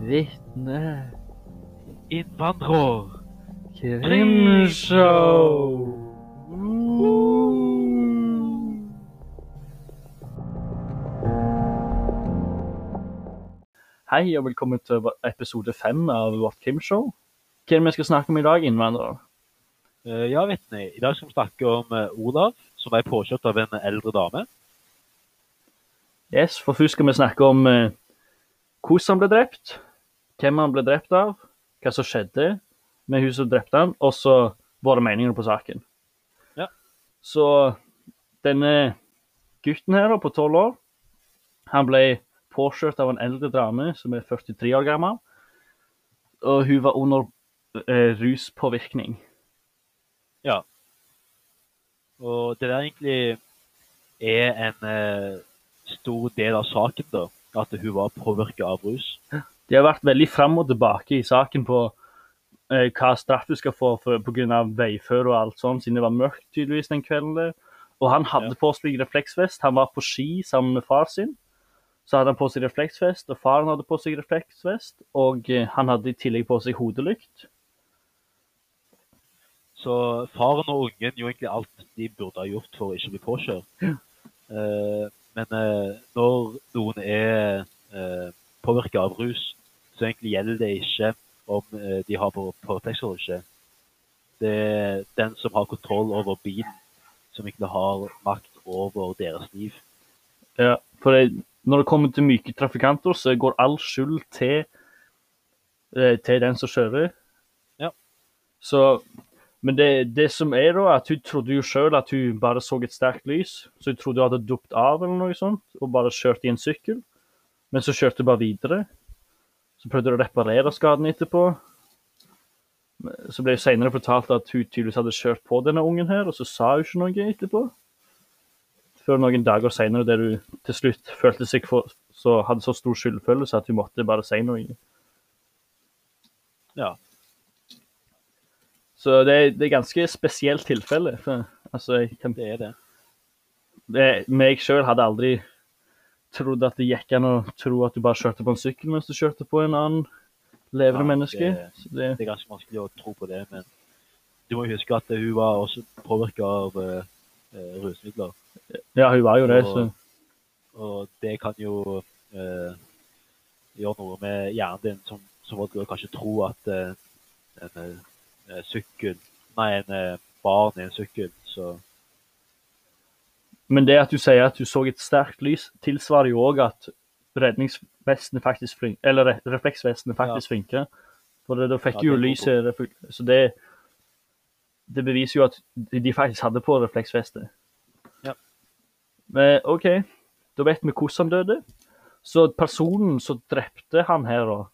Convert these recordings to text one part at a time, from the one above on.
Vitne. Innvandrer. Krimshow. Hei og velkommen til episode fem av vårt krimshow. Hva er det vi skal snakke om i dag, innvandrer? Eh, ja, vitne. I dag skal vi snakke om eh, Olav, som ble påkjørt av en eldre dame. Yes, for først skal vi snakke om eh, hvordan han ble drept, hvem han ble drept av, hva som skjedde med hun som drepte han, og så våre meninger på saken. Ja. Så denne gutten her på 12 år, han ble påkjørt av en eldre dame som er 43 år gammel, og hun var under eh, ruspåvirkning. Ja. Og det der egentlig er en eh, stor del av saken, da. At hun var påvirka av rus. De har vært veldig fram og tilbake i saken på eh, hva straff du skal få pga. på grunn av veiføre og alt sånt, siden det var mørkt tydeligvis den kvelden. der. Og han hadde Ja. på seg refleksvest. Han var på ski sammen med far sin. Så hadde han på seg refleksvest, og faren hadde på seg refleksvest. Og eh, han hadde i tillegg på seg hodelykt. Så faren og ungen gjorde egentlig alt de burde ha gjort for å ikke bli påkjørt. Eh, men eh, når noen er uh, påvirka av rus, så egentlig gjelder det ikke om eh, de har på påtekst eller ikke. Det er den som har kontroll over bilen, som egentlig har makt over deres liv. Ja, for det, når det kommer til myke trafikanter, så går all skyld til, eh, til den som kjører. Ja. Så, men det, det som er da, at hun trodde jo selv at hun bare så et sterkt lys, så hun trodde hun hadde dupt av eller noe sånt, og bare kjørte i en sykkel. Men så kjørte hun bare videre. Så prøvde hun å reparere skaden etterpå. Så ble det senere fortalt at hun tydeligvis hadde kjørt på denne ungen her, og så sa hun ikke noe etterpå før noen dager senere der hun til slutt følte seg for, så hadde så stor skyldfølelse at hun måtte bare si noe. Ja. Så det, er- det er ganske spesielt tilfelle. For, altså, jeg kan, Det er det. det, meg sjøl hadde aldri trodd at det gikk an å tro at du bare kjørte på en sykkel mens du kjørte på en annen levende Ja, menneske. det- det, Det er ganske vanskelig å tro på det, men du må huske at hun var også påvirka av uh, rusmidler. ja, hun var jo det, Og- så Og det kan jo uh, gjøre noe med hjernen din som, som folk kanskje tro at en sykkel Nei, en barn i en sykkel, så Men det at du sier at du så et sterkt lys, tilsvarer jo òg at redningsvestene faktisk flink, eller refleksvestene faktisk funker. For da fikk Ja, jo lyset Så det, det beviser jo at de faktisk hadde på refleksvestet. Ja. Men OK, da vet vi hvordan han døde. Så personen som drepte han her, da,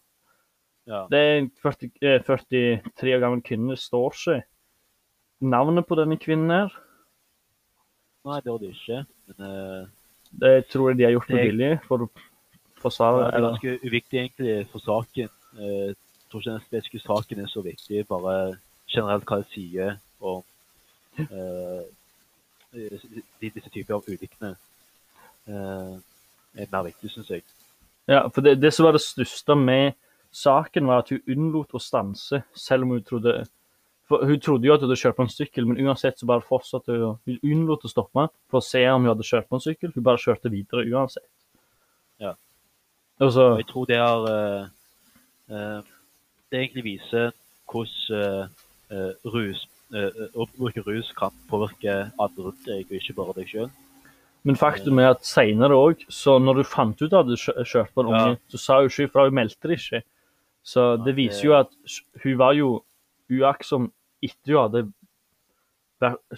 ja. det er en 40, eh, 43 år gammel kvinne, står ikke navnet på denne kvinnen her. Nei, det var det ikke. Men uh, Det tror jeg de har gjort med Det- vilje for for ja, det er ganske uviktig egentlig for saken. Uh, Jeg tror ikke den spesifikke saken er så viktig, bare generelt hva det sier om uh, disse typer av ulykkene. Uh, er mer viktig, syns jeg. Ja, for det, det som var det største med saken, var at hun unnlot å stanse, selv om hun trodde for Hun trodde jo at hun hadde kjørt på en sykkel, men uansett så bare fortsatte hun. Hun unnlot å stoppe for å se om hun hadde kjørt på en sykkel. Hun bare kjørte videre uansett. Ja. Og så, Og jeg tror det har uh, eh, Det egentlig viser hvordan uh, eh, rus eh, å bruke rus kan påvirke alle rundt deg, og ikke bare deg sjøl. men faktum er at seinere òg, så når du fant ut at du hadde kjørt på en Ja. så sa hun ikke ifra, hun meldte det ikke. Så det viser jo at hun var jo uaktsom etter hun hadde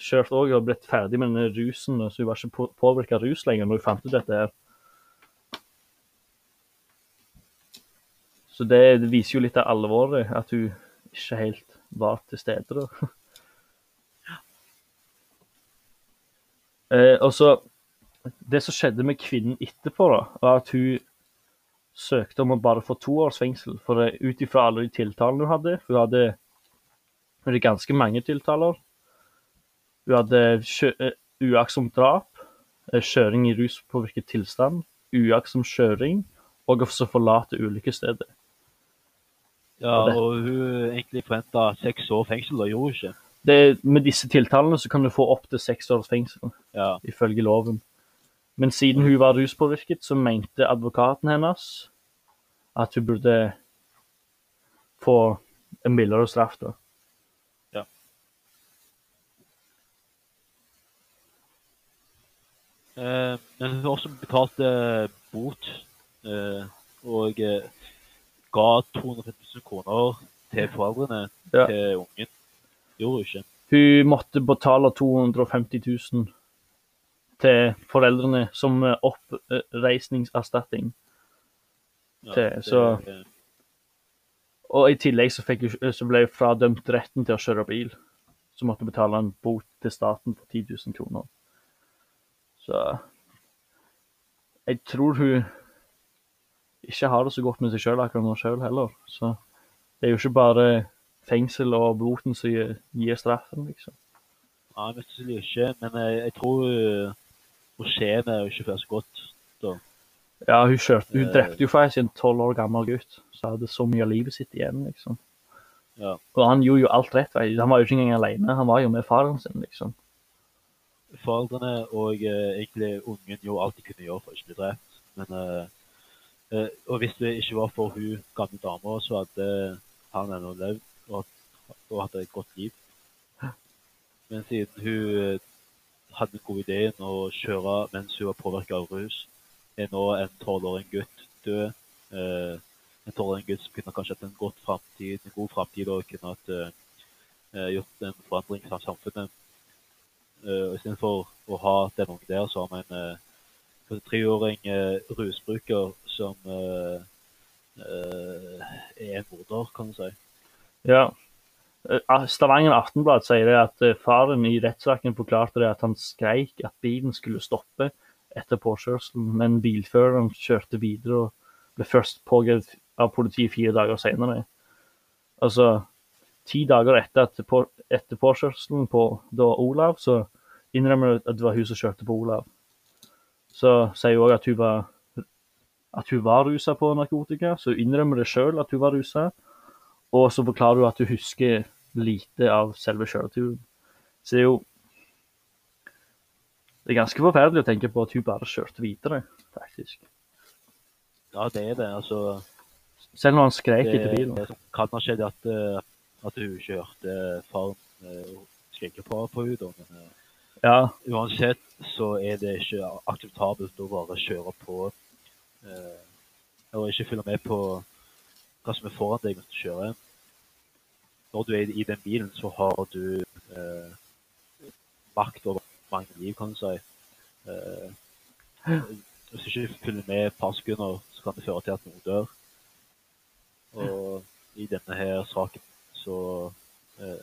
kjørt òg og blitt ferdig med denne rusen, så hun var ikke på, påvirka av rus lenger når hun fant ut dette her. Så det, viser jo litt av alvoret, at hun ikke helt var til stede da. eh, og så Det som skjedde med kvinnen etterpå, da, var at hun søkte om å bare få to års fengsel. For det, ut ifra alle de tiltalene hun hadde For hun hadde, hun hadde ganske mange tiltaler. Hun hadde eh, uaktsomt drap, eh, kjøring i ruspåvirket tilstand, uaktsom kjøring og også forlate ulykkesstedet. Ja, Og og hun egentlig forventa seks år fengsel, da gjorde hun ikke. Det, med disse tiltalene så kan du få opptil seks års fengsel, Ja, ifølge loven. Men siden hun var ruspåvirket, så mente advokaten hennes at hun burde få en mildere straff. da. Men hun har også betalt eh, bot eh, og eh, ga 250 000 kroner til foreldrene Ja. til ungen. Gjorde hun ikke. Hun måtte betale 250 000 til foreldrene som eh, oppreisningserstatning. Ja, Til- det- så- Og i tillegg så, fikk så ble hun fradømt retten til å kjøre bil. Så måtte hun betale en bot til staten på 10 000 kroner. Så jeg tror hun ikke har det så godt med seg sjøl akkurat nå sjøl heller. Så det er jo ikke bare fengsel og boten som gir, gir straffen, liksom. Mest sannsynlig ikke, men jeg, jeg tror hun skjener ikke før så godt. Da. Ja, hun, kjørte, hun Eh. drepte jo faktisk en tolv år gammel gutt som hadde så mye av livet sitt igjen, liksom. Ja. Og han gjorde jo alt rett. Han var jo ikke engang alene, han var jo med faren sin, liksom. Foreldrene og eh, egentlig ungen gjorde alt de kunne gjøre for å ikke bli drept. Men, eh, eh, og hvis det ikke var for hun gamle dama, så hadde han ennå levd og, og hatt et godt liv. Men siden hun hadde den gode ideen å kjøre mens hun var påvirka av rus, er nå en tolvåring gutt død. Eh, en tolvåring gutt som kunne kanskje hatt en, fremtid, en god framtid og kunne hatt eh, gjort en forandring i samfunnet. Uh, Istedenfor å ha den ungen der, har vi en uh, treåring uh, rusbruker som uh, eh, er en morder, kan du si. Ja. Eh, Stavanger Aftenblad sier det at eh, faren i rettssaken forklarte det at han skreik at bilen skulle stoppe etter påkjørselen, men bilføreren kjørte videre og ble først pågrepet av politiet fire dager senere. Altså, ti dager etter, at på, etter påkjørselen på da Olav, så innrømmer hun at det var hun som kjørte på Olav. Så sier hun òg at hun var at hun var rusa på narkotika, så hun innrømmer det sjøl at hun var rusa. Og så forklarer hun at hun husker lite av selve kjøreturen. Så det er jo Det er ganske forferdelig å tenke på at hun bare kjørte videre, faktisk. Ja, det er det. Altså, Selv når han skrek etter bilen. det kan ha skjedd, at, eh, at hun ikke hørte faren uh, skrike på, på henne. Men eh, Ja, uansett så er det ikke akseptabelt å bare kjøre på eh, og ikke følge med på hva som er foran deg mens du kjører. Når du er i den bilen, så har du eh, makt over mange liv, kan du si. Eh, hvis du ikke følger med et par sekunder, så kan det føre til at noen dør. Og i denne her saken så eh,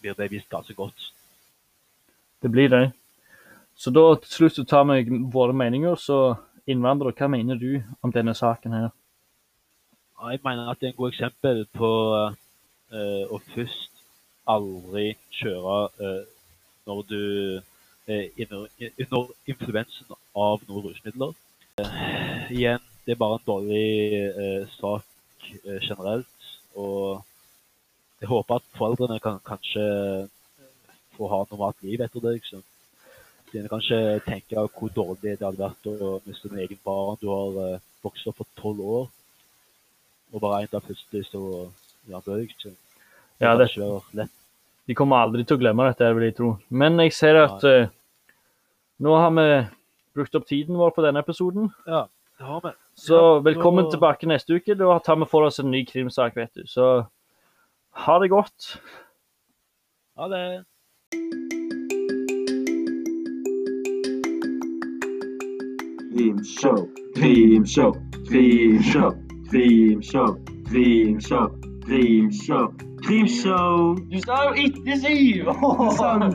blir det vist ganske godt. det blir det. Så da til slutt så tar vi våre meninger. Så innvandrer, hva mener du om denne saken her? Jeg mener at det er en god eksempel på eh, å først aldri kjøre eh, når du er under, under influensen av noen rusmidler. Eh, igjen, det er bare en dårlig sak generelt. Og jeg håper at foreldrene kan kanskje få ha et normalt liv etter det. liksom. Siden kan kanskje tenke hvor dårlig det hadde vært å miste en egen barn. Du har uh, vokst opp for tolv år og bare en dag plutselig så ja, dør jeg ikke. Det Ja, det, ikke være lett. de kommer aldri til å glemme dette, vil jeg tro. Men jeg ser at uh, nå har vi brukt opp tiden vår på denne episoden. Ja, det har vi. Så velkommen tilbake neste uke. Da tar vi for oss en ny krimsak, vet du. Så ha det godt. Ha det. Dream show, dream show, dream show, dream show, dream show, dream show, dream show. Du sa jo ikke! Sånn.